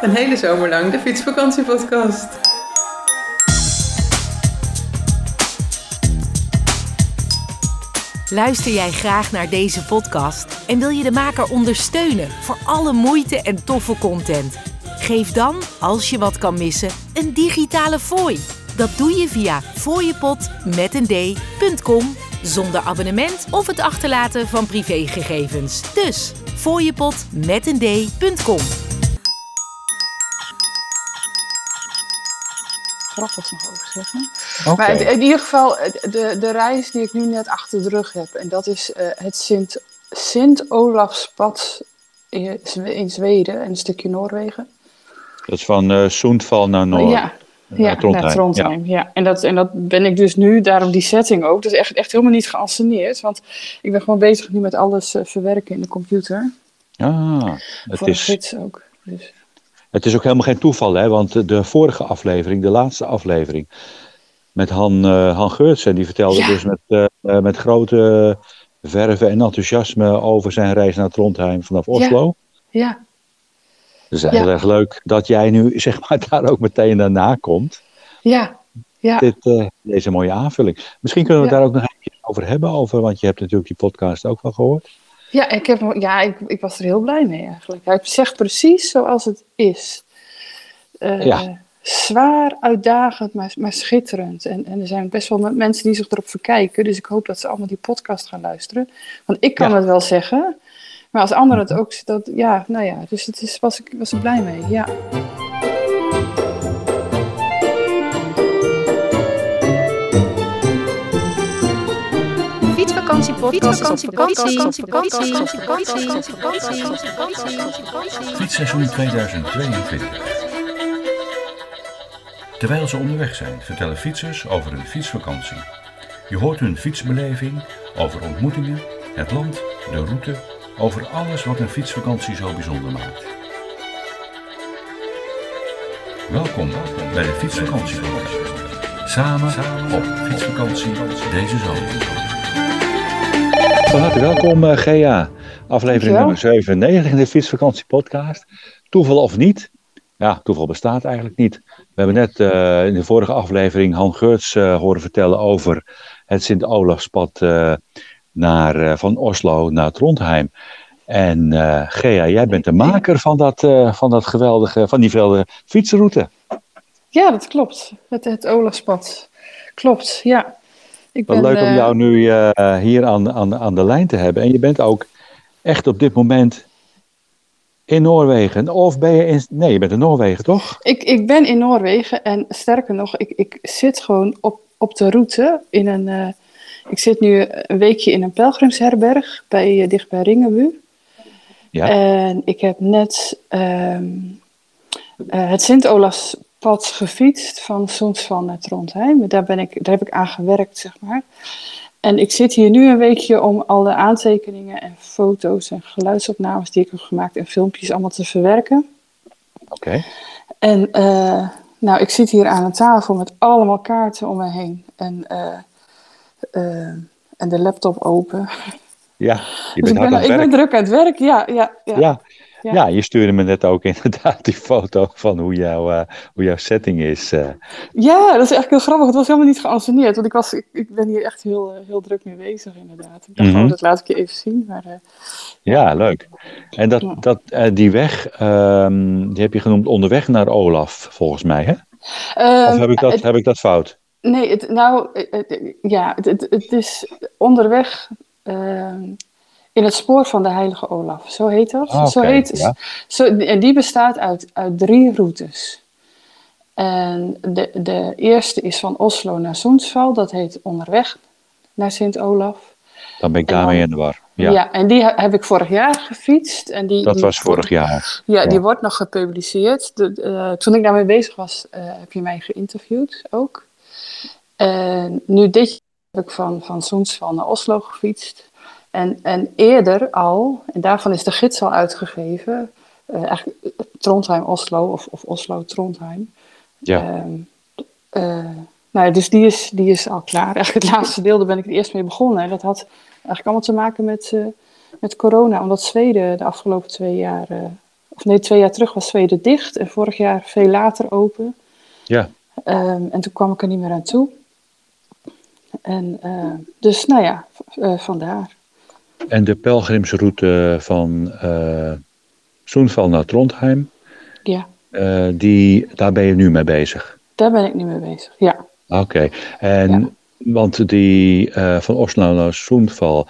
Een hele zomer lang de fietsvakantiepodcast. Luister jij graag naar deze podcast en wil je de maker ondersteunen voor alle moeite en toffe content? Geef dan, als je wat kan missen, een digitale fooi. Dat doe je via fooiepot met een d.com zonder abonnement of het achterlaten van privégegevens. Dus fooiepot met een d.com. grappig nog over zeggen. Maar in, in ieder geval, de, de reis die ik nu net achter de rug heb, en dat is eh, het Sint, Sint Olafspad in, in Zweden en een stukje Noorwegen. Dat is van eh Soendval naar Noord. ja, ja, Trondheim. naar Trondheim. Ja. En, dat, en dat ben ik dus nu, daarom die setting ook. Dat is echt, echt helemaal niet geanceneerd, want ik ben gewoon bezig nu met alles eh, verwerken in de computer. Ah, het voor de is, gids ook. Dus. Het is ook helemaal geen toeval, hè? Want de vorige aflevering, de laatste aflevering, met Han, eh, Han Geurtsen, die vertelde Ja. dus met, eh, eh, met grote verve en enthousiasme over zijn reis naar Trondheim vanaf Oslo. Ja, Dus heel Ja. erg leuk dat jij nu zeg maar daar ook meteen daarna komt. ja, ja. Dit, deze mooie aanvulling. Misschien kunnen we Ja. daar ook nog even over hebben, over, want je hebt natuurlijk die podcast ook wel gehoord. Ja, ik, heb, ja ik, ik was er heel blij mee eigenlijk. Hij zegt precies zoals het is. Eh, Ja. Zwaar, uitdagend, maar, maar schitterend. En, en er zijn best wel mensen die zich erop verkijken. Dus ik hoop dat ze allemaal die podcast gaan luisteren. Want ik kan Ja. het wel zeggen. Maar als anderen het ook... Dat, ja, nou ja, dus het is, was, ik was er blij mee, ja. Fietsvakantiepodcast is op vakantie. Fietsseizoen 2022. Terwijl ze onderweg zijn, vertellen fietsers over hun fietsvakantie. Je hoort hun fietsbeleving, over ontmoetingen, het land, de route, over alles wat een fietsvakantie zo bijzonder maakt. Welkom bij de Fietsvakantie Samen op fietsvakantie deze zomer. Van harte welkom, eh, Gea. Aflevering Dankjewel. nummer 97 in de Fietsvakantie Podcast. Toeval of niet? Ja, toeval bestaat eigenlijk niet. We hebben net eh, in de vorige aflevering Han Geurts eh, horen vertellen over het Sint-Olafspad naar, van Oslo naar Trondheim. En Gea, jij bent de maker van, dat, van, dat geweldige, van die geweldige fietsroute. Ja, dat klopt. Het, het Olafspad. Klopt, ja. Ik Wat leuk om eh, jou nu eh, hier aan, aan, aan de lijn te hebben. En je bent ook echt op dit moment in Noorwegen. Of ben je in. Nee, je bent in Noorwegen, toch? Ik, ik ben in Noorwegen en sterker nog, ik, ik zit gewoon op, op de route in een. eh, ik zit nu een weekje in een pelgrimsherberg bij, eh, dicht bij. Ja. En ik heb net ehm, eh, het Sint-Olafspad gefietst van Sundsvall naar Trondheim. Daar, ben ik, daar heb ik aan gewerkt, zeg maar. En ik zit hier nu een weekje om alle aantekeningen en foto's en geluidsopnames die ik heb gemaakt en filmpjes allemaal te verwerken. Oké. En eh, nou, ik zit hier aan een tafel met allemaal kaarten om me heen. En, eh, eh, en de laptop open. Ja, je Dus ik ben, ik ben druk aan het werk, ja. ja, ja. Ja. Ja. Ja. je stuurde me net ook inderdaad die foto van hoe, jouw eh, hoe jouw setting is. eh. Ja, dat is eigenlijk heel grappig. Het was helemaal niet geanceneerd. Want ik, was, ik, ik ben hier echt heel, eh, heel druk mee bezig, inderdaad. Ik dacht, Mhm. oh, dat laat ik je even zien. Maar, ja, leuk. En dat, Ja. dat, die weg, ehm, die heb je genoemd onderweg naar Olaf, volgens mij, hè? Of ehm, heb ik dat, het- heb ik dat fout? Nee, het, nou, het- ja, het is onderweg ehm, in het spoor van de Heilige Olaf. Zo heet dat. Ah, zo heet, ja. zo, en die bestaat uit, uit drie routes. En de, de eerste is van Oslo naar Sundsvall. Dat heet onderweg naar Sint-Olaf. Dan ben ik daarmee in de war. Ja. Ja, en die he- heb ik vorig jaar gefietst. En die, dat die was vorig jaar. Ja, die wordt nog gepubliceerd. De, eh, toen ik daarmee bezig was, eh, heb je mij geïnterviewd ook. En nu dit jaar heb ik van, van Sundsvall naar Oslo gefietst. En, en eerder al, en daarvan is de gids al uitgegeven, eh, eigenlijk eh, Trondheim-Oslo of, of Oslo-Trondheim. Ja. Ehm, eh, nou ja, dus die is, die is al klaar. Eigenlijk het laatste deel, daar ben ik het eerst mee begonnen. En dat had eigenlijk allemaal te maken met, met corona. Omdat Zweden de afgelopen twee jaar, of nee, twee jaar terug was Zweden dicht en vorig jaar veel later open. Ja. Ehm, en toen kwam ik er niet meer aan toe. En dus, nou ja, vandaar. En de pelgrimsroute van eh Soenval naar Trondheim, Ja, eh, die, daar ben je nu mee bezig. daar ben ik nu mee bezig. Ja. Oké, en want die eh, van Oslo naar Soenval,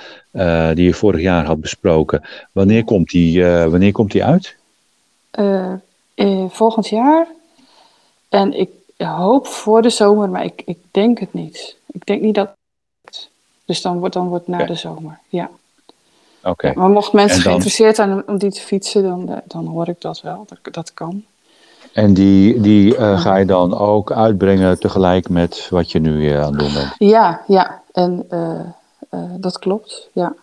die je vorig jaar had besproken, wanneer komt die, wanneer komt die uit? Volgend jaar. En ik hoop voor de zomer, maar ik, ik denk het niet. Ik denk niet dat. Dus dan wordt, dan wordt na de zomer. Ja. Ja, maar mocht mensen dan- geïnteresseerd zijn om, die te fietsen, dan, eh, dan hoor ik dat wel. Dat, dat kan. en die, die eh, ga je dan ook uitbrengen tegelijk met wat je nu eh, aan het doen bent? Ja, ja. En dat klopt. Ja.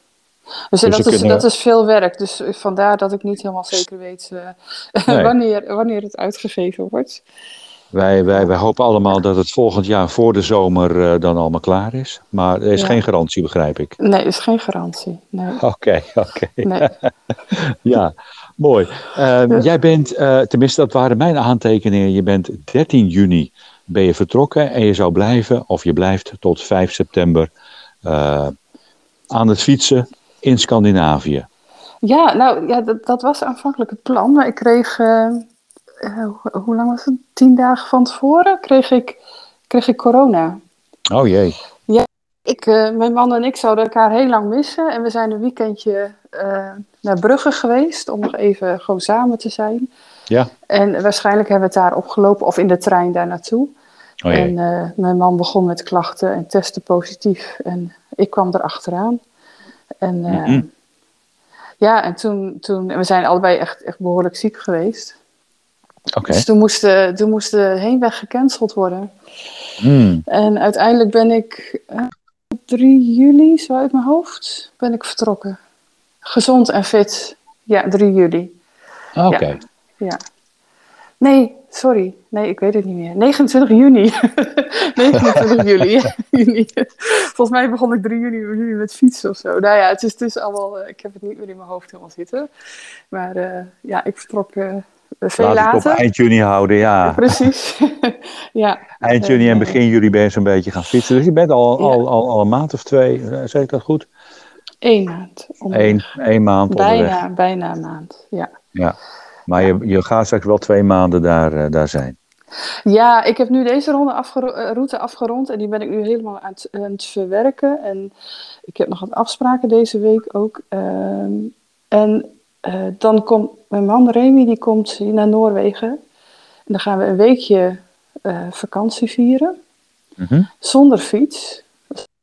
Dus, Dus dat, is, kunnen- dat is veel werk. Dus vandaar dat ik niet helemaal zeker weet Nee. wanneer, wanneer het uitgegeven wordt. Wij, wij, wij hopen allemaal dat het volgend jaar voor de zomer eh, dan allemaal klaar is. Maar er is Ja. geen garantie, begrijp ik. Nee, is geen garantie. Nee. Oké, oké. Ja, mooi. Ehm, Jij bent, eh, tenminste dat waren mijn aantekeningen, je bent 13 juni ben je vertrokken en je zou blijven, of je blijft tot 5 september eh, aan het fietsen in Scandinavië. Ja, nou, ja, dat, dat was aanvankelijk het plan. Maar ik kreeg, eh, hoe, lang was het? Tien dagen van tevoren kreeg ik, kreeg ik corona. Oh jee, Ik, eh, mijn man en ik zouden elkaar heel lang missen. En we zijn een weekendje eh, naar Brugge geweest om nog even gewoon samen te zijn. ja. En waarschijnlijk hebben we het daar opgelopen of in de trein daar naartoe. Oh. En mijn man begon met klachten en testte positief. En ik kwam er achteraan. En Mhm. ja, en toen, toen, en we zijn allebei echt, echt behoorlijk ziek geweest. Dus toen moest, de, toen moest de heenweg gecanceld worden. Hmm, En uiteindelijk ben ik eh, 3 juli, zo uit mijn hoofd, ben ik vertrokken. Gezond en fit. Ja, 3 juli. Oké, Ja. Nee, sorry. Nee, ik weet het niet meer. 29 juni. 29 juli. juni. Volgens mij begon ik 3 juni, juli met fietsen of zo. Nou ja, het is, is allemaal... eh, ik heb het niet meer in mijn hoofd helemaal zitten. Maar eh, ja, ik vertrok eh, veel het later. op eind juni houden, ja. Precies. ja. Eind juni en Eh, begin juli ben je zo'n beetje gaan fietsen. Dus je bent al, Ja. al, al, al een maand of twee, eh, zeg ik dat goed? Eén maand. Eén, één maand onderweg. Bijna, bijna een maand. Ja. Ja. Maar je, je gaat straks wel twee maanden daar, eh, daar zijn. Ja, ik heb nu deze ronde afgero- eh, route afgerond en die ben ik nu helemaal aan het, aan het verwerken. En ik heb nog wat afspraken deze week ook. Ehm, en eh, dan komt mijn man Remy, die komt naar Noorwegen. En dan gaan we een weekje eh, vakantie vieren, Mhm. zonder fiets.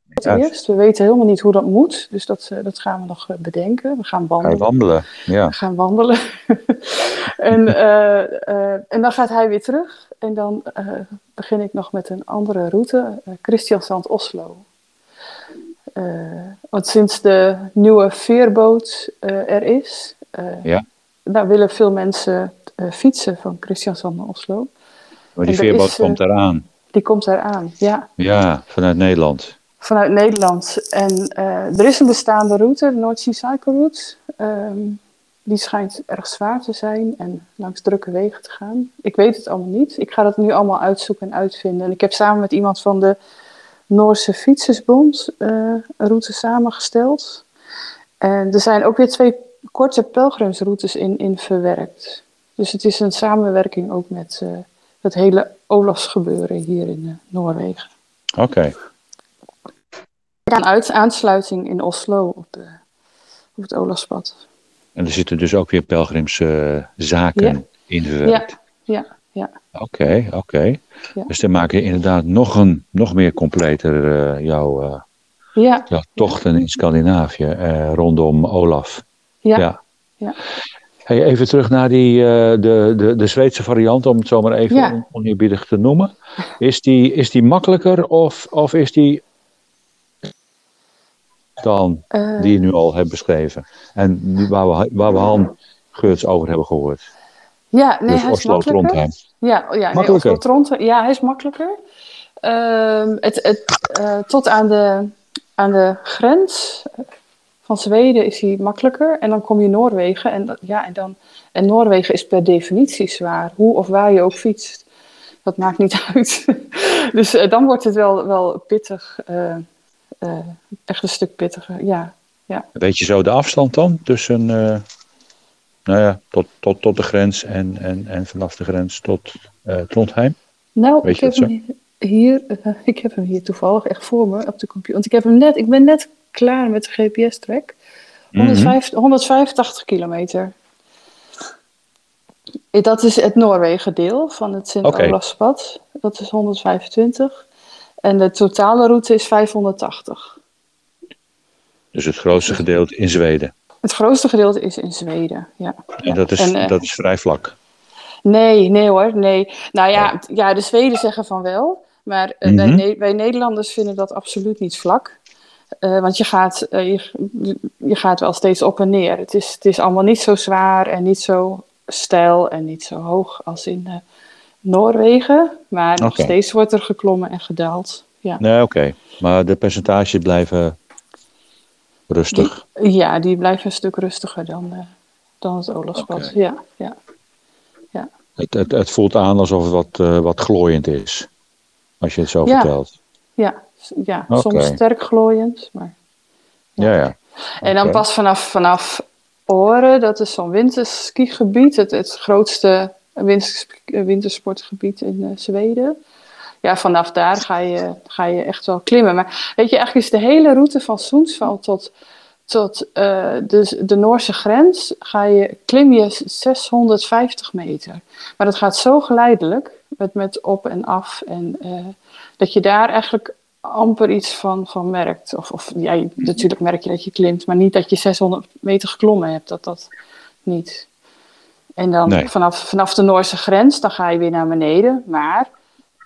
Het Ja. eerst. We weten helemaal niet hoe dat moet, dus dat, eh, dat gaan we nog bedenken. We gaan Ga wandelen. je wandelen? Ja. We gaan wandelen. en, en dan gaat hij weer terug. En dan begin ik nog met een andere route, uh, Christiansand Oslo. Eh, want sinds de nieuwe veerboot er is, Ja. daar willen veel mensen eh, fietsen van Christiansand naar Oslo. Maar die er veerboot is, eh, komt eraan. Die komt eraan, ja, Ja, vanuit Nederland. vanuit Nederland. En eh, er is een bestaande route, de North Sea Cycle Route. Ehm, die schijnt erg zwaar te zijn en langs drukke wegen te gaan. Ik weet het allemaal niet. Ik ga dat nu allemaal uitzoeken en uitvinden. En ik heb samen met iemand van de Noorse Fietsersbond eh, een route samengesteld. En er zijn ook weer twee korte pelgrimsroutes in, in verwerkt. Dus het is een samenwerking ook met eh, het hele Olafsgebeuren hier in eh, Noorwegen. Oké. Een uit, aansluiting in Oslo op, de, op het Olafspad. En er zitten dus ook weer pelgrimszaken Ja. in verwerkt. Ja, ja. Oké, oké. Ja. Dus dan maak je inderdaad nog, een, nog meer completer eh, jouw, Ja, jouw tochten in Scandinavië rondom Olaf. Ja. Ja. Ja. Hey, even terug naar die, eh, de, de, de Zweedse variant, om het zo maar even Ja. oneerbiedig te noemen. Is die, is die makkelijker of, of is die dan Eh, die je nu al hebt beschreven? En waar, we, waar we Han Geurts over hebben gehoord. ja, nee, dus hij is Oslo, makkelijker. Trondheim. Ja, oh ja nee, Makkelijker. Oslo, Trondheim. Ja, hij is makkelijker. Ehm, het, het, eh, tot aan de, aan de grens van Zweden is hij makkelijker. En dan kom je Noorwegen. En, ja, en, dan, en Noorwegen is per definitie zwaar. Hoe of waar je ook fietst. Dat maakt niet uit. dus eh, dan wordt het wel, wel pittig. eh, eh, echt een stuk pittiger, ja. Weet je zo de afstand dan tussen, nou ja, tot, tot, tot de grens en, en, en vanaf de grens tot Trondheim? Nou, Weet ik heb, hem hier, ik heb hem hier toevallig echt voor me op de computer. Want ik, heb hem net, ik ben net klaar met de GPS-track. Mhm. 105 185 kilometer. Eh, Dat is het Noorwegen deel van het Sint-Olavspad. Dat is 125. En de totale route is 580. Dus het grootste gedeelte in Zweden. Het grootste gedeelte is in Zweden, ja. En dat is, En, eh, dat is vrij vlak. Nee, nee hoor, nee. Nou ja, t- ja de Zweden zeggen van wel. Maar eh, wij, Mhm. Ne- wij Nederlanders vinden dat absoluut niet vlak. Eh, want je gaat, eh, je, je gaat wel steeds op en neer. Het is, het is allemaal niet zo zwaar en niet zo steil en niet zo hoog als in eh, Noorwegen. Maar nog steeds wordt er geklommen en gedaald. Ja. Nee, oké. Maar de percentages blijven rustig. ja, die blijven een stuk rustiger dan, dan het Olavspad. Oké. Ja, ja. Het, het, het voelt aan alsof het wat, wat glooiend is. Als je het zo Ja. vertelt. ja, ja. Soms sterk glooiend, maar... Ja, ja. En dan pas vanaf, vanaf Oren, dat is zo'n winterskigebied, het, het grootste winters- wintersportgebied in eh, Zweden. Ja, vanaf daar ga je, ga je echt wel klimmen. Maar weet je, eigenlijk is de hele route van Soensval tot, tot eh, de, de Noorse grens, ga je, klim je 650 meter. Maar dat gaat zo geleidelijk, met, met op en af, en, eh, dat je daar eigenlijk amper iets van, van merkt. Of, of ja, natuurlijk merk je dat je klimt, maar niet dat je 600 meter geklommen hebt. Dat dat niet. En dan Nee. vanaf, vanaf de Noorse grens, dan ga je weer naar beneden. Maar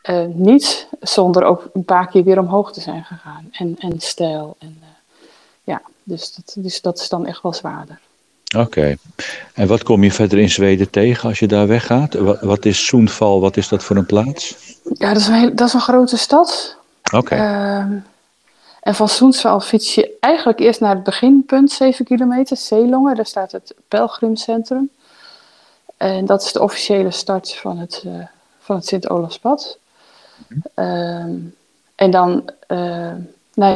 eh, niet zonder ook een paar keer weer omhoog te zijn gegaan. En, en stijl. En, eh, ja, dus dat, dus dat is dan echt wel zwaarder. Oké. En wat kom je verder in Zweden tegen als je daar weggaat? Wat, wat is Soenval? Wat is dat voor een plaats? Ja, dat is een, heel, dat is een grote stad. Oké. Ehm, en van Soensval fiets je eigenlijk eerst naar het beginpunt, 7 kilometer, Zeelongen. Daar staat het pelgrimcentrum. En dat is de officiële start van het, eh, van het Sint-Olafspad. Ehm, en dan, eh, nee,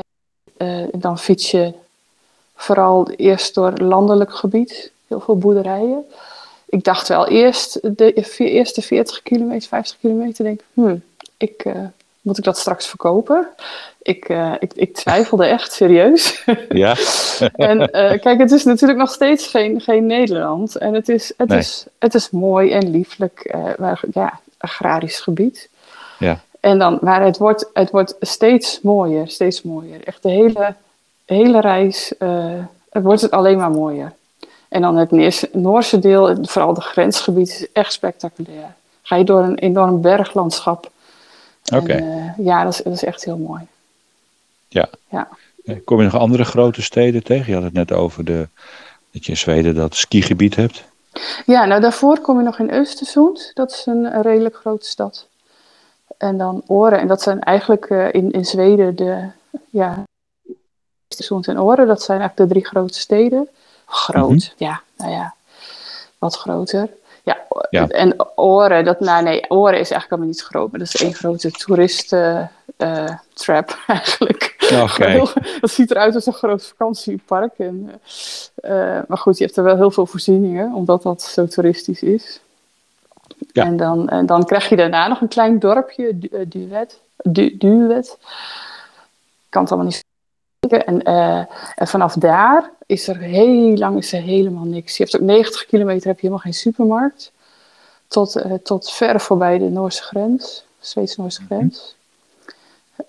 eh, dan fiets je vooral eerst door landelijk gebied, heel veel boerderijen. Ik dacht wel eerst, de eerste 40 kilometer, 50 kilometer, denk ik, hmm, ik, moet ik dat straks verkopen? Ik, eh, ik, ik twijfelde echt, serieus. Ja. en eh, kijk, het is natuurlijk nog steeds geen, geen Nederland. En het is, het Nee. is, het is mooi en lieflijk, maar, ja, agrarisch gebied. Ja. En dan, maar het wordt, het wordt steeds mooier, steeds mooier. Echt de hele, hele reis het wordt het alleen maar mooier. En dan het Noorse deel, vooral de grensgebied, is echt spectaculair. Ga je door een enorm berglandschap. Oké. eh, ja, dat is, dat is echt heel mooi. Ja. Ja. Eh, Kom je nog andere grote steden tegen? Je had het net over de, dat je in Zweden dat skigebied hebt. Ja, nou daarvoor kom je nog in Östersund. Dat is een, een redelijk grote stad. En dan Oren. En dat zijn eigenlijk eh, in, in Zweden de... Ja, Östersund en Oren. Dat zijn eigenlijk de drie grote steden. Groot, Mhm. ja. Nou ja, wat groter. Ja, en Oren, dat, nou nee, Oren is eigenlijk helemaal niet groot. Maar dat is één grote toeristentrap trap eigenlijk. Oké. Heel- dat ziet eruit als een groot vakantiepark. En, eh, eh, maar goed, je hebt er wel heel veel voorzieningen, omdat dat zo toeristisch is. Ja. En, dan, en dan krijg je daarna nog een klein dorpje, Du- eh, Duet. Du, Duet. Ik kan het allemaal niet. En, eh, en vanaf daar is er heel lang is er helemaal niks. Je hebt ook 90 kilometer heb je helemaal geen supermarkt. Tot, eh, tot ver voorbij de Noorse grens, Zweeds-Noorse grens.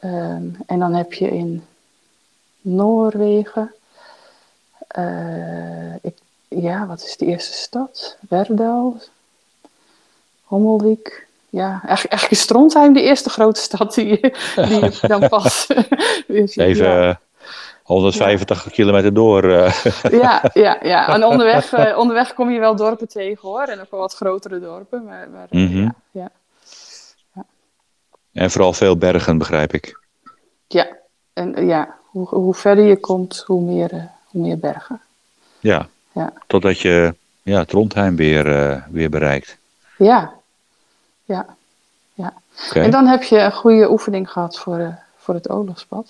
Ehm, en dan heb je in Noorwegen. eh, ik, ja, wat is de eerste stad? Verdal, Hommelvik. Ja, eigenlijk, eigenlijk is Trondheim de eerste grote stad die, je- die je dan pas. Dus, Even ja. Eh, 185 kilometer door. eh. Ja, ja, ja. En onderweg, eh, onderweg kom je wel dorpen tegen hoor. En ook wel wat grotere dorpen. Maar, maar eh, Mhm. ja, ja. en vooral veel bergen, begrijp ik. ja. En ja, hoe, hoe verder je komt, hoe meer, hoe meer bergen. Ja. Ja. Totdat je ja, Trondheim weer, weer bereikt. Ja, ja, ja. En dan heb je een goede oefening gehad voor, eh, voor het oorlogspad.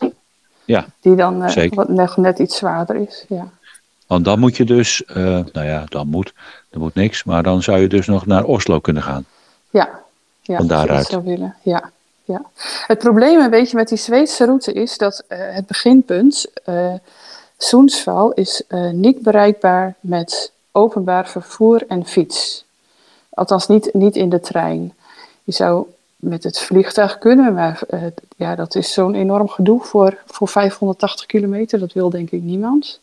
Ja, Die dan eh, wat net, net iets zwaarder is. Ja. Want dan moet je dus, eh, nou ja, dan moet, er moet niks, maar dan zou je dus nog naar Oslo kunnen gaan. Ja, ja Van daaruit. zou willen. Ja, ja. Het probleem een beetje met die Zweedse route is dat eh, het beginpunt, Soensval, is niet bereikbaar met openbaar vervoer en fiets. Althans niet, niet in de trein. Je zou met het vliegtuig kunnen, maar eh, ja, dat is zo'n enorm gedoe voor, voor 580 kilometer. Dat wil denk ik niemand.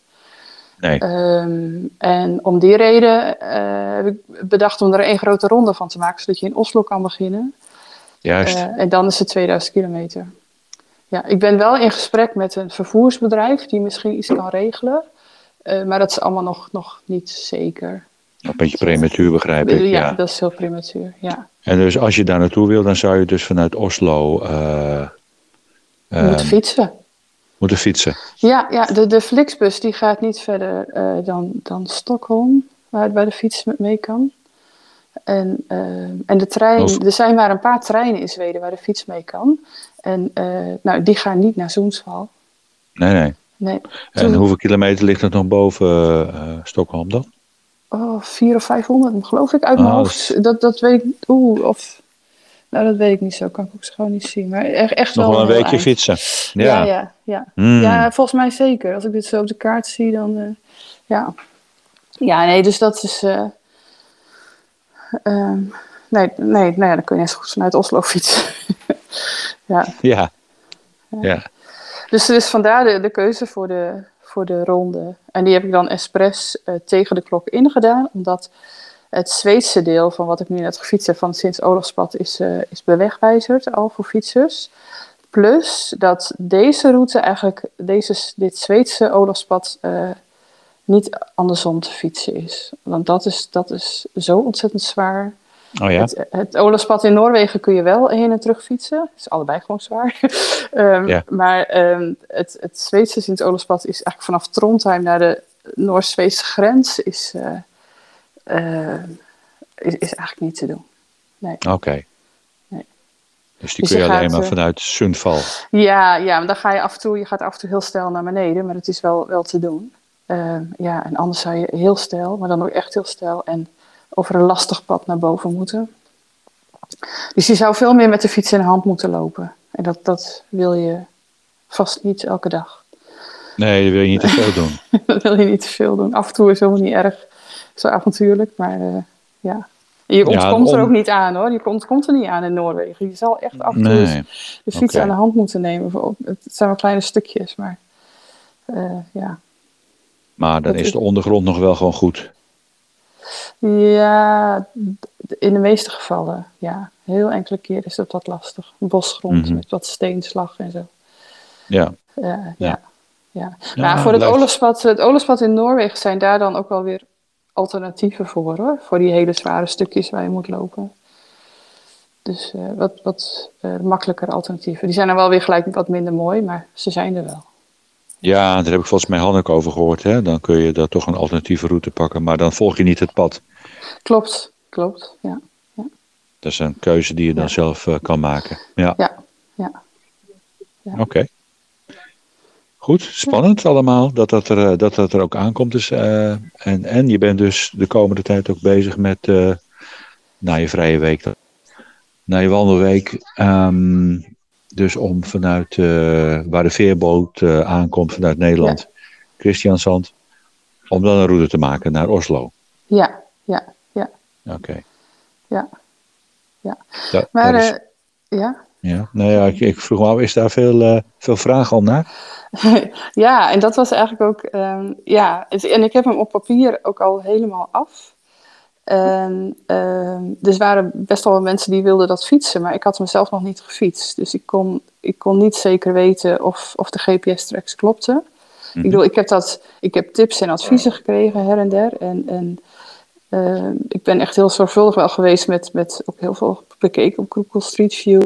Nee, Ehm, en om die reden eh, heb ik bedacht om er één grote ronde van te maken, zodat je in Oslo kan beginnen. juist. Eh, en dan is het 2000 kilometer. Ja, ik ben wel in gesprek met een vervoersbedrijf die misschien iets kan regelen. Maar dat is allemaal nog, nog niet zeker. Een beetje prematuur begrijp ik. ja, Ja. dat is heel prematuur. Ja. En dus als je daar naartoe wil, dan zou je dus vanuit Oslo eh, Je eh, moet fietsen. moeten fietsen. Ja, ja de, de Flixbus die gaat niet verder eh, dan, dan Stockholm, waar, waar de fiets mee kan. En, eh, en de trein, Of- er zijn maar een paar treinen in Zweden waar de fiets mee kan. En eh, nou, die gaan niet naar Zoensval. Nee, nee. Nee. En Toen- hoeveel kilometer ligt het nog boven Stockholm dan? Oh, 400 of 500, geloof ik, uit mijn Ah, hoofd. Dat, dat weet ik, oeh, of... Nou, dat weet ik niet zo, kan ik ook gewoon niet zien. Maar echt, Nog wel wel een weekje eind. fietsen. Ja, Ja. ja, ja. Hmm. Ja, volgens mij zeker. Als ik dit zo op de kaart zie, dan... eh, ja. ja, nee, dus dat is... ehm, nee, nee, nou ja, dan kun je net zo goed vanuit Oslo fietsen. ja. ja. Ja. Dus, dus vandaar de, de keuze voor de, voor de ronde. En die heb ik dan expres eh, tegen de klok ingedaan, omdat het Zweedse deel van wat ik nu net gefietst heb van het Sint-Olofspad is, eh, is bewegwijzerd al voor fietsers. Plus dat deze route eigenlijk, deze, dit Zweedse Olofspad, eh, niet andersom te fietsen is. Want dat is, dat is zo ontzettend zwaar. Oh ja? Het, het in Noorwegen kun je wel heen en terug fietsen. Het is allebei gewoon zwaar. Ehm, Ja. Maar ehm, het, het Zweedse Sint-Olafspad is eigenlijk vanaf Trondheim naar de Noord-Zweedse grens is, eh, eh, is, is eigenlijk niet te doen. Oké. Nee. Dus die Dus kun je je alleen gaat, maar eh, vanuit Sundval. Ja, ja, maar dan ga je af en toe, je gaat af en toe heel snel naar beneden, maar het is wel, wel te doen. Ehm, ja, en anders zou je heel snel, maar dan ook echt heel snel en over een lastig pad naar boven moeten. Dus je zou veel meer met de fiets in de hand moeten lopen. En dat, dat wil je vast niet elke dag. Nee, dat wil je niet te veel doen. dat wil je niet te veel doen. Af en toe is helemaal niet erg zo avontuurlijk, maar eh, ja. Je Ja, ontkomt er ook niet aan hoor. Je ontkomt er niet aan in Noorwegen. Je zal echt af en toe Nee. de fiets aan de hand moeten nemen. Het zijn wel kleine stukjes, maar eh, ja. Maar dan Dat is- de ondergrond nog wel gewoon goed. Ja, in de meeste gevallen, ja. Heel enkele keer is dat wat lastig. Bosgrond Mhm. met wat steenslag en zo. Ja. Ja. Ja. ja. Ja, maar voor het oorlogspad, het in Noorwegen zijn daar dan ook wel weer alternatieven voor hoor. Voor die hele zware stukjes waar je moet lopen. Dus eh, wat, wat eh, makkelijker alternatieven. Die zijn dan wel weer gelijk wat minder mooi, maar ze zijn er wel. Ja, daar heb ik volgens mij Hanneke over gehoord. Hè? Dan kun je daar toch een alternatieve route pakken. Maar dan volg je niet het pad. Klopt, klopt. Ja, Dat is een keuze die je dan Ja. zelf eh, kan maken. Ja, ja, ja. oké. Goed, spannend allemaal dat dat er, eh, dat dat er ook aankomt. Dus, eh, en, en je bent dus de komende tijd ook bezig met, eh, na je vrije week, na je wandelweek, ehm, dus om vanuit eh, waar de veerboot eh, aankomt vanuit Nederland, Christiansand, om dan een route te maken naar Oslo. Ja, ja, ja, Oké. ja. ja. Da- Maar is- eh, ja. ja, nou ja, ik, ik vroeg me af, is daar veel, veel vragen om naar? ja, en dat was eigenlijk ook, ehm, ja, en ik heb hem op papier ook al helemaal af. En, ehm, dus er waren best wel mensen die wilden dat fietsen, maar ik had hem zelf nog niet gefietst. Dus ik kon, ik kon niet zeker weten of, of de GPS-tracks klopten. Ik bedoel, ik heb, dat, ik heb tips en adviezen gekregen her en der. En, en ehm, ik ben echt heel zorgvuldig wel geweest met, met ook heel veel bekeken op Google Street View.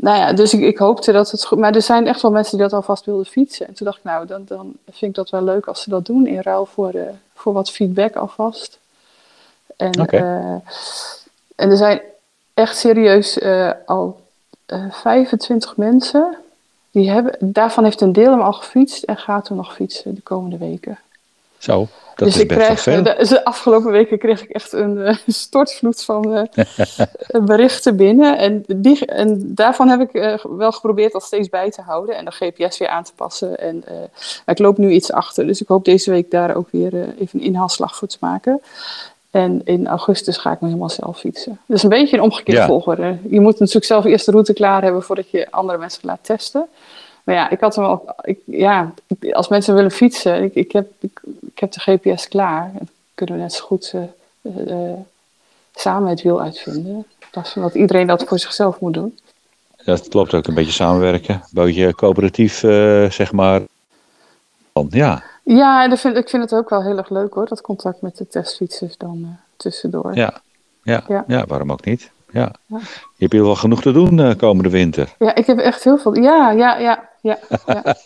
nou ja, dus ik, ik hoopte dat het goed... Maar er zijn echt wel mensen die dat alvast wilden fietsen. En toen dacht ik, nou, dan, dan vind ik dat wel leuk als ze dat doen. In ruil voor, eh, voor wat feedback alvast. En, eh, en er zijn echt serieus eh, al eh 25 mensen... Die hebben, daarvan heeft een deel hem al gefietst en gaat hem nog fietsen de komende weken. Zo, dat dus is ik best krijg, veel. de, de afgelopen weken kreeg ik echt een eh, stortvloed van eh, berichten binnen. En, die, en daarvan heb ik eh, wel geprobeerd dat steeds bij te houden en de GPS weer aan te passen. En eh, ik loop nu iets achter, dus ik hoop deze week daar ook weer eh, even een inhaalslag voor te maken. En in augustus ga ik me helemaal zelf fietsen. Dus een beetje een omgekeerde Ja. volgorde. Je moet natuurlijk zelf eerst de route klaar hebben voordat je andere mensen laat testen. Maar ja, ik had hem al. Ik, ja, als mensen willen fietsen, ik, ik, heb, ik, ik heb de GPS klaar. Dan kunnen we net zo goed eh, eh, samen het wiel uitvinden. In plaats van dat iedereen dat voor zichzelf moet doen. Dat klopt ook, een beetje samenwerken. Een beetje coöperatief, eh, zeg maar. Ja, Ja, en ik vind, ik vind het ook wel heel erg leuk hoor, dat contact met de testfietsers dan tussendoor. ja, ja, Ja. ja. waarom ook niet? Ja. Ja. Je hebt hier wel genoeg te doen komende winter. Ja, ik heb echt heel veel. Ja, ja, ja, ja. Ja,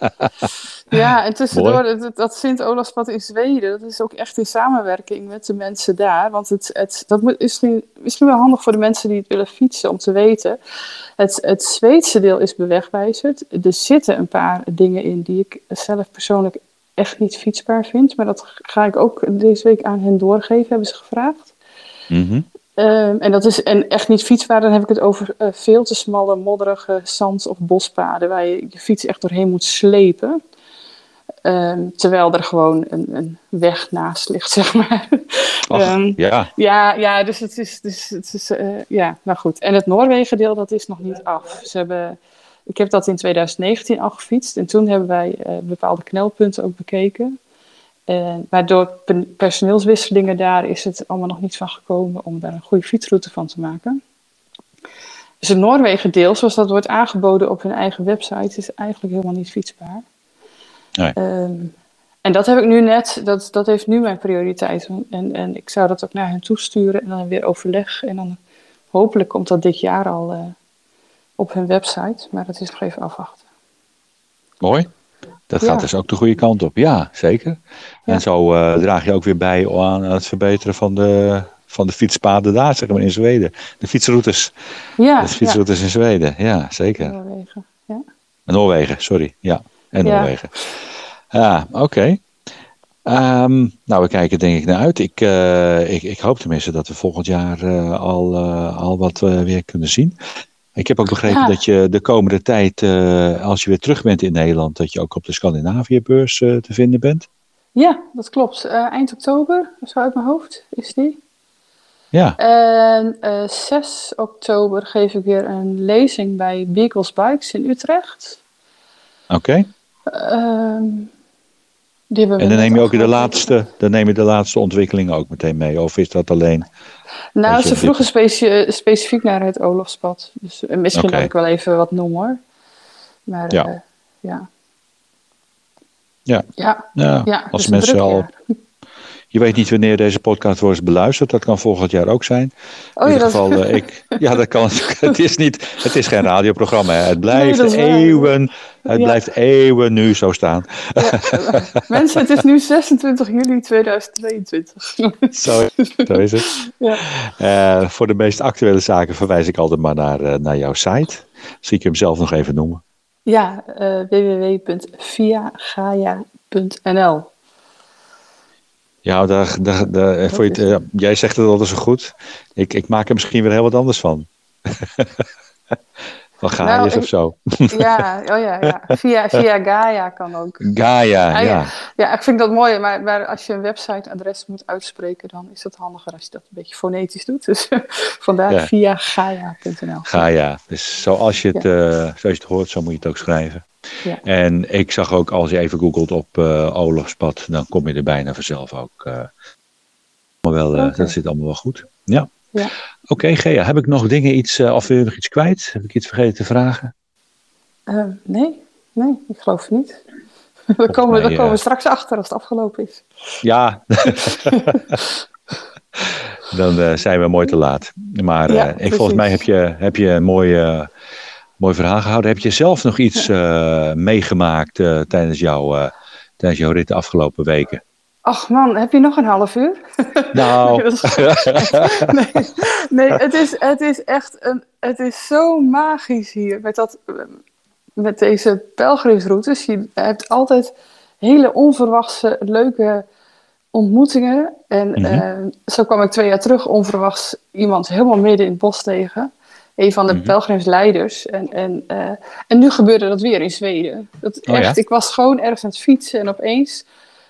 ja en tussendoor, dat Sint-Olafspad in Zweden, dat is ook echt in samenwerking met de mensen daar. Want het, het, dat moet- is misschien, misschien wel handig voor de mensen die het willen fietsen om te weten. Het, het Zweedse deel is bewegwijzerd. Er zitten een paar dingen in die ik zelf persoonlijk echt niet fietsbaar vind. Maar dat ga ik ook deze week aan hen doorgeven, hebben ze gevraagd. Mhm. Ehm, en dat is en echt niet fietsbaar, dan heb ik het over eh, veel te smalle, modderige zand- of bospaden waar je je fiets echt doorheen moet slepen. Ehm, terwijl er gewoon een, een weg naast ligt, zeg maar. Ach, Ehm, ja, ja, ja, dus het is, dus het is eh, ja, nou goed. En het Noorwegen-deel, dat is nog niet af. Ze hebben, ik heb dat in 2019 al gefietst en toen hebben wij eh, bepaalde knelpunten ook bekeken. En, maar door pe- personeelswisselingen daar is het allemaal nog niet van gekomen om daar een goede fietsroute van te maken. Dus het Noorwegen-deel, zoals dat wordt aangeboden op hun eigen website, is eigenlijk helemaal niet fietsbaar. Nee. Ehm, en dat heb ik nu net, dat, dat heeft nu mijn prioriteit. En, en ik zou dat ook naar hen toesturen en dan weer overleg. En dan hopelijk komt dat dit jaar al eh, op hun website. Maar dat is nog even afwachten. mooi. Dat Ja. gaat dus ook de goede kant op. Ja, zeker. Ja. En zo eh, draag je ook weer bij aan het verbeteren van de, van de fietspaden daar, zeg maar, in Zweden. De fietsroutes. Ja, de fietsroutes in Zweden. Ja, zeker. Noorwegen. Ja. Noorwegen, sorry. Ja, en. Noorwegen. Ja, oké. Ehm, nou, we kijken denk ik naar uit. Ik, eh, ik, ik hoop tenminste dat we volgend jaar eh, al, al wat weer kunnen zien. Ik heb ook begrepen Ja. dat je de komende tijd, eh, als je weer terug bent in Nederland, dat je ook op de Scandinavië-beurs eh, te vinden bent. ja, dat klopt. Eh, eind oktober, zo uit mijn hoofd, is die. Ja, En eh 6 oktober geef ik weer een lezing bij Beagles Bikes in Utrecht. oké. Ehm, die En dan neem je ook de laatste, dan neem je de laatste ontwikkelingen ook meteen mee. Of is dat alleen? Nou, ze vroegen specifiek naar het Olofspad. Dus eh, misschien Oké. dat ik wel even wat noem hoor. Maar Ja. ja. ja. Ja. Ja, Ja, ja, als dus mensen druk al. Je weet niet wanneer deze podcast wordt beluisterd. Dat kan volgend jaar ook zijn. Oh, in ieder geval, eh, ik, ja, dat kan. Het is, niet, het is geen radioprogramma. Hè. Het blijft eeuwen. Het Ja. blijft eeuwen nu zo staan. Ja. Mensen, het is nu 26 juli 2022. Zo, zo is het. ja. Eh, voor de meest actuele zaken verwijs ik altijd maar naar, eh, naar jouw site. Zie ik hem zelf nog even noemen. Ja, www.viagaia.nl. Ja, daar, daar, daar, voor je, jij zegt het altijd zo goed. Ik, ik maak er misschien weer heel wat anders van. van Gaius Nou, of zo. Ja, oh ja, ja. Via, via Gaia kan ook. Gaia, Ah, ja. Ja, ik vind dat mooi, maar, maar als je een websiteadres moet uitspreken, dan is het handiger als je dat een beetje fonetisch doet. Dus vandaar via gaia.nl. Gaia. Dus zoals je, het, eh, zoals je het hoort, zo moet je het ook schrijven. Ja. En ik zag ook, als je even googelt op Olofspad, dan kom je er bijna vanzelf ook. eh maar wel, eh, dat zit allemaal wel goed. Ja. Ja. Oké, Gea, heb ik nog dingen iets, of wil je nog iets kwijt? Heb ik iets vergeten te vragen? Nee, nee, ik geloof niet. Daar komen, we- komen we straks achter als het afgelopen is. Ja. dan zijn we mooi te laat. Maar Ja, ik, volgens mij heb je, heb je een mooi, eh, Mooi verhaal gehouden. Heb je zelf nog iets eh, meegemaakt eh, tijdens, jouw, eh, tijdens jouw rit de afgelopen weken? Ach man, heb je nog een half uur? Nou, Nee, nee, het, is, het is echt een, het is zo magisch hier met, dat, met deze pelgrimsroutes. Je hebt altijd hele onverwachte, leuke ontmoetingen. En Mhm. zo kwam ik twee jaar terug onverwachts iemand helemaal midden in het bos tegen. Een van de Mhm. pelgrimsleiders. En, en, eh, en nu gebeurde dat weer in Zweden. Dat, Oh ja? echt, Ik was gewoon ergens aan het fietsen en opeens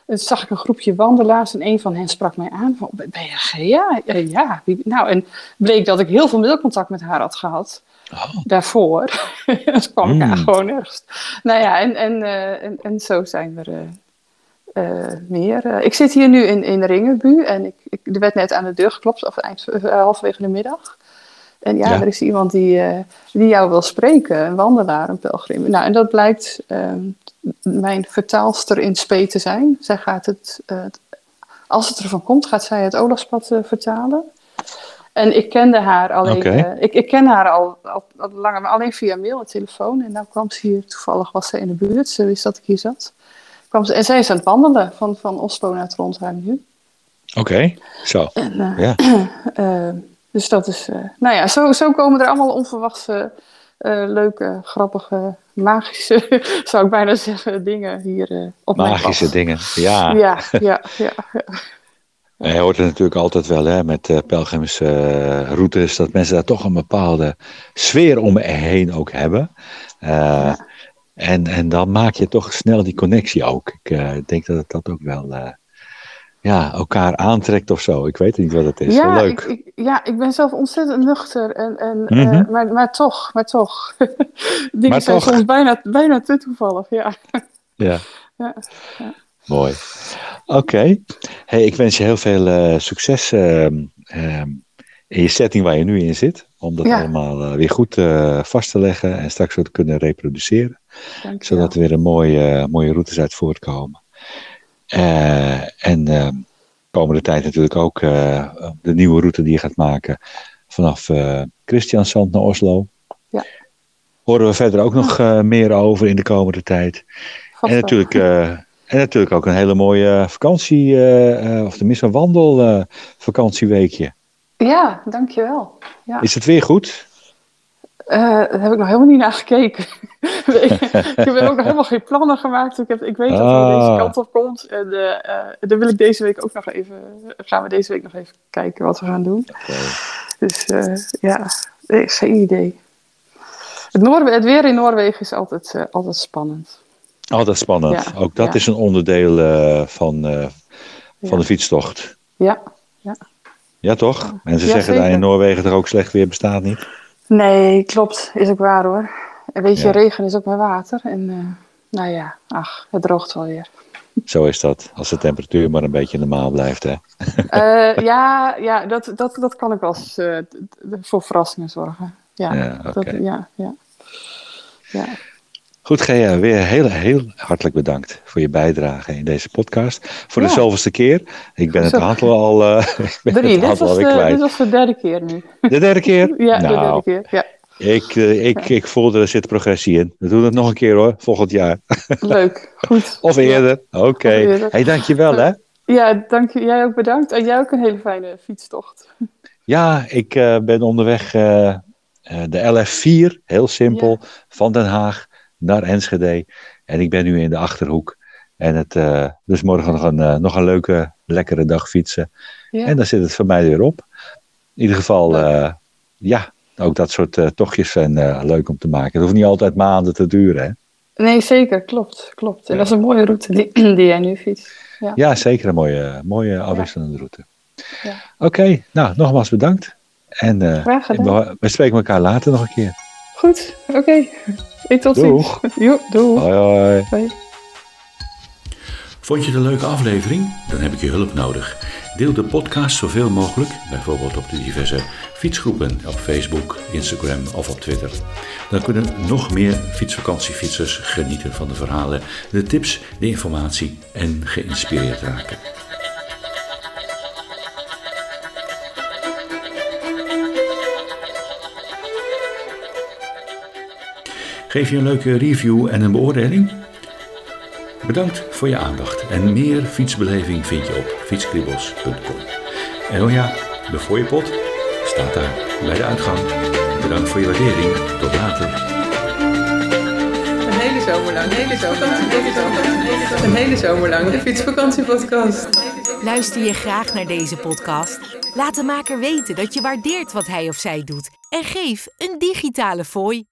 en toen zag ik een groepje wandelaars en een van hen sprak mij aan. Van, ben je Gea? Ja, ja. Nou, en bleek dat ik heel veel mailcontact met haar had gehad. Oh. Daarvoor. dus kwam ik Mm. gewoon ergens. Nou ja, en, en, eh, en, en zo zijn er eh, eh, meer. Eh, ik zit hier nu in, in Ringenbu en ik, ik, er werd net aan de deur geklopt, of eind, eh, halverwege de middag. En ja, Ja. er is iemand die, eh, die jou wil spreken, een wandelaar, een pelgrim. Nou, en dat blijkt ehm, mijn vertaalster in spe te zijn. Zij gaat het, als het ervan komt, gaat zij het oorlogspad eh, vertalen. En ik kende haar alleen, ik, ik ken haar al, al, al langer, maar alleen via mail en telefoon. En nou kwam ze hier, toevallig was ze in de buurt, ze wist dat ik hier zat. Kwam ze, en zij is aan het wandelen van, van Oslo naar Trondheim nu. oké. Zo. En, eh, Ja. dus dat is, eh, nou ja, zo, zo komen er allemaal onverwachte, eh, leuke, grappige, magische, zou ik bijna zeggen, dingen hier eh, op Magische dingen. Ja. Ja, ja, ja. je hoort het natuurlijk altijd wel hè, met uh, pelgrimsroutes, dat mensen daar toch een bepaalde sfeer om heen ook hebben. Uh, en, en dan maak je toch snel die connectie ook. Ik uh, denk dat het dat ook wel uh, ja, elkaar aantrekt of zo. Ik weet niet wat het is. Ja, Leuk. Ik, ik, ja, ik ben zelf ontzettend nuchter. En, en, Mhm. uh, maar, maar toch, maar toch. Dingen Maar zijn toch. soms bijna, bijna te toevallig, ja. Ja. Ja, ja. Mooi. Oké. Hey, ik wens je heel veel uh, succes uh, in je setting waar je nu in zit. Om dat Ja. allemaal uh, weer goed vast te leggen en straks weer te kunnen reproduceren. Dank Zodat er weer een mooie, mooie routes uit voortkomen. Uh, en uh, komende tijd natuurlijk ook uh, de nieuwe route die je gaat maken vanaf Christiansand naar Oslo. Ja. Horen we verder ook nog meer over in de komende tijd. En natuurlijk, en natuurlijk ook een hele mooie vakantie, of tenminste een wandelvakantieweekje. Ja, dankjewel. Ja. Is het weer goed? Uh, daar heb ik nog helemaal niet naar gekeken. Ik, heb ook nog helemaal geen plannen gemaakt. Ik, heb, ik weet dat er Ah. deze kant op komt. En uh, uh, dan wil ik deze week ook nog even. Gaan we deze week nog even kijken wat we gaan doen. Okay. Dus uh, ja, nee, geen idee. Het, Noorwe het weer in Noorwegen is altijd, altijd spannend. Altijd spannend. Ja, Ook dat ja. is een onderdeel van, van Ja. de fietstocht. Ja, ja. Ja, toch? Mensen Ja, zeggen dat in. Noorwegen toch ook slecht weer bestaat niet? Nee, klopt. Is ook waar hoor. En weet je, Ja. regen is ook maar water. En uh, nou ja, ach, het droogt wel weer. Zo is dat. Als de temperatuur maar een beetje normaal blijft, hè? Uh, ja, ja dat, dat, dat kan ik wel eens uh, d- voor verrassingen zorgen. Ja, Ja, dat, ja, ja. ja. Goed, Gea, weer heel, heel hartelijk bedankt voor je bijdrage in deze podcast. Voor de Ja. zoveelste keer. Ik ben het aantal al, uh, ik ben Drie, het dit was, alweer de, kwijt. dit was de derde keer nu. De derde keer? Ja, de nou, derde keer. Ja, Ik, uh, ik, ik voelde er zit progressie in. We doen het nog een keer hoor, volgend jaar. leuk. Goed. Of eerder. Oké. Eerder. Hey, dankjewel hè. Ja, dank je. Jij ook bedankt. En jij ook een hele fijne fietstocht. Ja, ik uh, ben onderweg uh, uh, de LF4, heel simpel, van Den Haag naar Enschede. En ik ben nu in de Achterhoek. En het, uh, dus morgen nog een, nog een leuke, lekkere dag fietsen. Ja. En dan zit het voor mij weer op. In ieder geval, ja, ook dat soort uh, tochtjes zijn uh, leuk om te maken. Het hoeft niet altijd maanden te duren, hè? Nee, zeker. Klopt. klopt. En Ja. dat is een mooie route die, die jij nu fietst. Ja. Ja, zeker een mooie, mooie afwisselende route. Ja. Oké, nou, nogmaals bedankt. En uh, Graag gedaan. we, spreken elkaar later nog een keer. Goed. Oké. Okay. Tot Doeg. ziens. Jo, doeg. Hoi, hoi. Hoi. Vond je het een leuke aflevering? Dan heb ik je hulp nodig. Deel de podcast zoveel mogelijk, bijvoorbeeld op de diverse fietsgroepen op Facebook, Instagram of op Twitter. Dan kunnen nog meer fietsvakantiefietsers genieten van de verhalen, de tips, de informatie en geïnspireerd raken. Geef je een leuke review en een beoordeling? Bedankt voor je aandacht en meer fietsbeleving vind je op fietskribbels.com. En oh ja, de fooiepot staat daar bij de uitgang. Bedankt voor je waardering. Tot later. Een hele zomer lang, een hele zomer lang, een hele zomer lang, een hele zomer lang de fietsvakantiepodcast. Luister je graag naar deze podcast? Laat de maker weten dat je waardeert wat hij of zij doet en geef een digitale fooi.